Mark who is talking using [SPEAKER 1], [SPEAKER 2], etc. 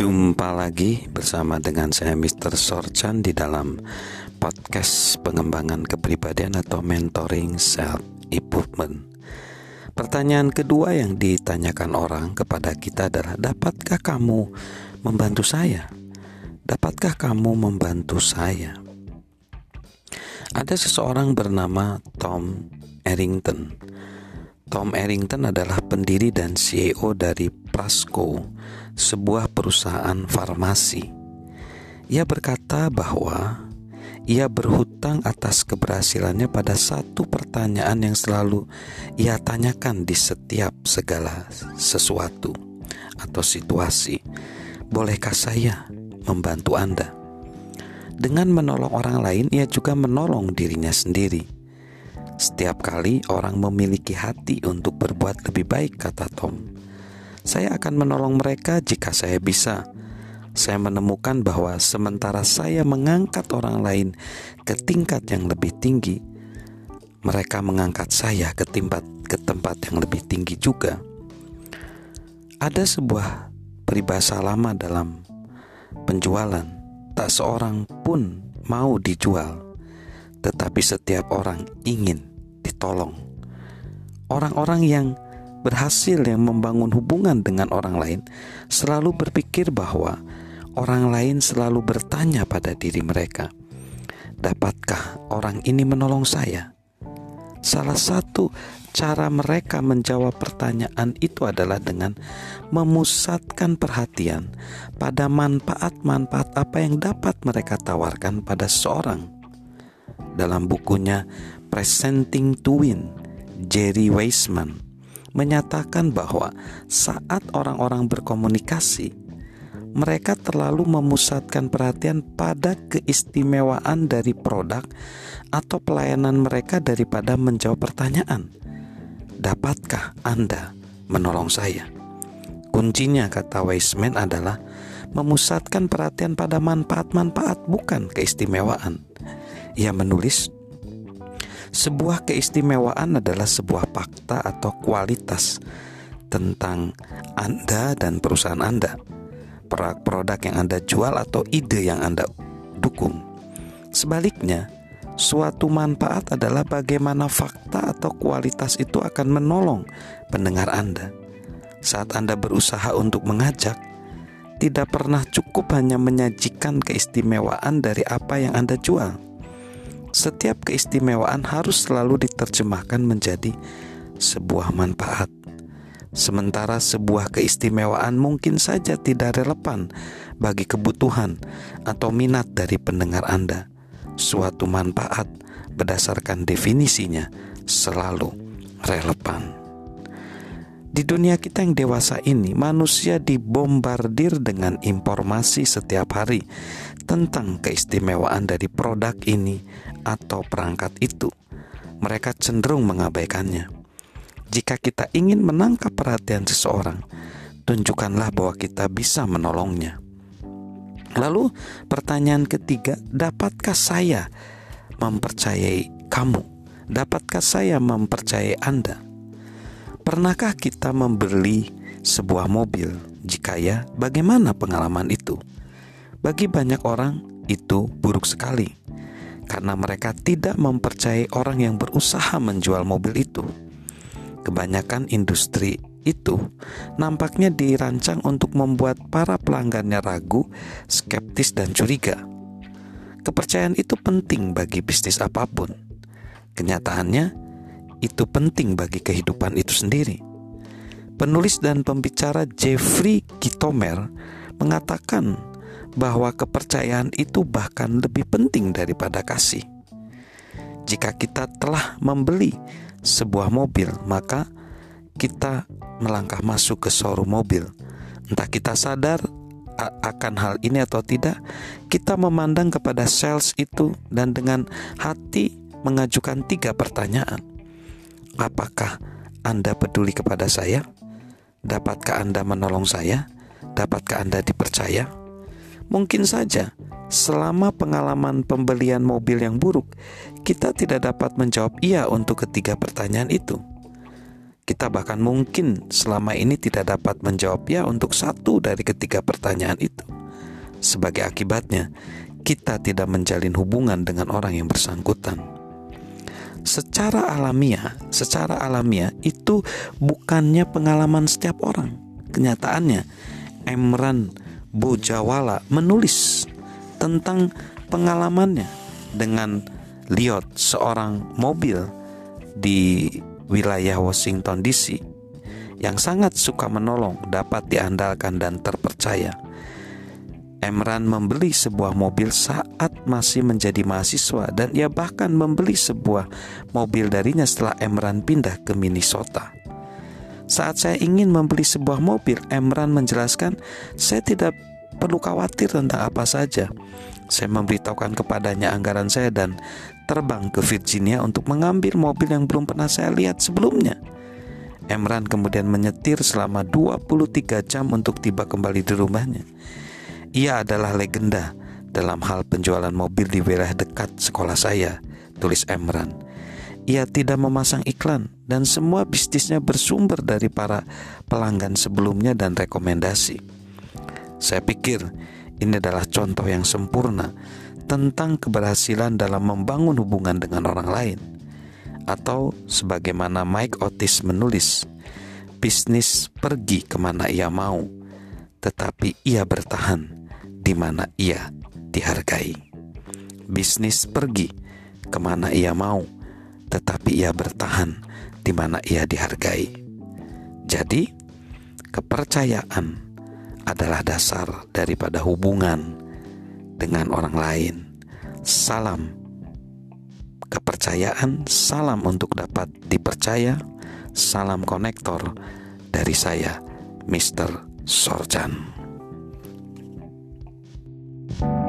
[SPEAKER 1] Jumpa lagi bersama dengan saya Mr. Sorchan di dalam podcast pengembangan kepribadian atau mentoring self improvement. Pertanyaan kedua yang ditanyakan orang kepada kita adalah dapatkah kamu membantu saya? Dapatkah kamu membantu saya? Ada seseorang bernama Tom Errington. Tom Errington adalah pendiri dan CEO dari Prasco sebuah perusahaan farmasi. Ia berkata bahwa ia berhutang atas keberhasilannya pada satu pertanyaan yang selalu ia tanyakan di setiap segala sesuatu atau situasi. Bolehkah saya membantu Anda? Dengan menolong orang lain, ia juga menolong dirinya sendiri. Setiap kali orang memiliki hati untuk berbuat lebih baik, kata Tom saya akan menolong mereka jika saya bisa. Saya menemukan bahwa sementara saya mengangkat orang lain ke tingkat yang lebih tinggi, mereka mengangkat saya ke tempat ke tempat yang lebih tinggi juga. Ada sebuah peribahasa lama dalam penjualan, tak seorang pun mau dijual, tetapi setiap orang ingin ditolong. Orang-orang yang berhasil yang membangun hubungan dengan orang lain selalu berpikir bahwa orang lain selalu bertanya pada diri mereka, "Dapatkah orang ini menolong saya?" Salah satu cara mereka menjawab pertanyaan itu adalah dengan memusatkan perhatian pada manfaat-manfaat apa yang dapat mereka tawarkan pada seorang. Dalam bukunya Presenting to Win, Jerry Weisman menyatakan bahwa saat orang-orang berkomunikasi, mereka terlalu memusatkan perhatian pada keistimewaan dari produk atau pelayanan mereka daripada menjawab pertanyaan, "Dapatkah Anda menolong saya?" Kuncinya, kata Weisman, adalah memusatkan perhatian pada manfaat-manfaat, bukan keistimewaan. Ia menulis, sebuah keistimewaan adalah sebuah fakta atau kualitas tentang Anda dan perusahaan Anda, produk yang Anda jual atau ide yang Anda dukung. Sebaliknya, suatu manfaat adalah bagaimana fakta atau kualitas itu akan menolong pendengar Anda. Saat Anda berusaha untuk mengajak, tidak pernah cukup hanya menyajikan keistimewaan dari apa yang Anda jual setiap keistimewaan harus selalu diterjemahkan menjadi sebuah manfaat. Sementara sebuah keistimewaan mungkin saja tidak relevan bagi kebutuhan atau minat dari pendengar Anda. Suatu manfaat berdasarkan definisinya selalu relevan. Di dunia kita yang dewasa ini, manusia dibombardir dengan informasi setiap hari tentang keistimewaan dari produk ini atau perangkat itu. Mereka cenderung mengabaikannya. Jika kita ingin menangkap perhatian seseorang, tunjukkanlah bahwa kita bisa menolongnya. Lalu, pertanyaan ketiga, dapatkah saya mempercayai kamu? Dapatkah saya mempercayai Anda? Pernahkah kita membeli sebuah mobil? Jika ya, bagaimana pengalaman itu? Bagi banyak orang, itu buruk sekali karena mereka tidak mempercayai orang yang berusaha menjual mobil itu. Kebanyakan industri itu nampaknya dirancang untuk membuat para pelanggannya ragu, skeptis, dan curiga. Kepercayaan itu penting bagi bisnis apa pun. Kenyataannya, itu penting bagi kehidupan itu sendiri. Penulis dan pembicara Jeffrey Kitomer mengatakan bahwa kepercayaan itu bahkan lebih penting daripada kasih. Jika kita telah membeli sebuah mobil, maka kita melangkah masuk ke showroom mobil. Entah kita sadar akan hal ini atau tidak, kita memandang kepada sales itu dan dengan hati mengajukan tiga pertanyaan. Apakah Anda peduli kepada saya? Dapatkah Anda menolong saya? Dapatkah Anda dipercaya? Mungkin saja selama pengalaman pembelian mobil yang buruk, kita tidak dapat menjawab iya untuk ketiga pertanyaan itu. Kita bahkan mungkin selama ini tidak dapat menjawab ya untuk satu dari ketiga pertanyaan itu. Sebagai akibatnya, kita tidak menjalin hubungan dengan orang yang bersangkutan. Secara alamiah, secara alamiah itu bukannya pengalaman setiap orang. Kenyataannya, Emran Bojawala menulis tentang pengalamannya dengan liot seorang mobil di wilayah Washington DC yang sangat suka menolong dapat diandalkan dan terpercaya. Emran membeli sebuah mobil saat masih menjadi mahasiswa dan ia bahkan membeli sebuah mobil darinya setelah Emran pindah ke Minnesota. Saat saya ingin membeli sebuah mobil, Emran menjelaskan, saya tidak perlu khawatir tentang apa saja. Saya memberitahukan kepadanya anggaran saya dan terbang ke Virginia untuk mengambil mobil yang belum pernah saya lihat sebelumnya. Emran kemudian menyetir selama 23 jam untuk tiba kembali di rumahnya. Ia adalah legenda dalam hal penjualan mobil di wilayah dekat sekolah saya, tulis Emran. Ia tidak memasang iklan dan semua bisnisnya bersumber dari para pelanggan sebelumnya dan rekomendasi. Saya pikir ini adalah contoh yang sempurna tentang keberhasilan dalam membangun hubungan dengan orang lain. Atau sebagaimana Mike Otis menulis, bisnis pergi ke mana ia mau, tetapi ia bertahan di mana ia dihargai. Bisnis pergi ke mana ia mau, tetapi ia bertahan di mana ia dihargai. Jadi, kepercayaan adalah dasar daripada hubungan dengan orang lain. Salam kepercayaan, salam untuk dapat dipercaya, salam konektor dari saya, Mr. Sorjan. thank you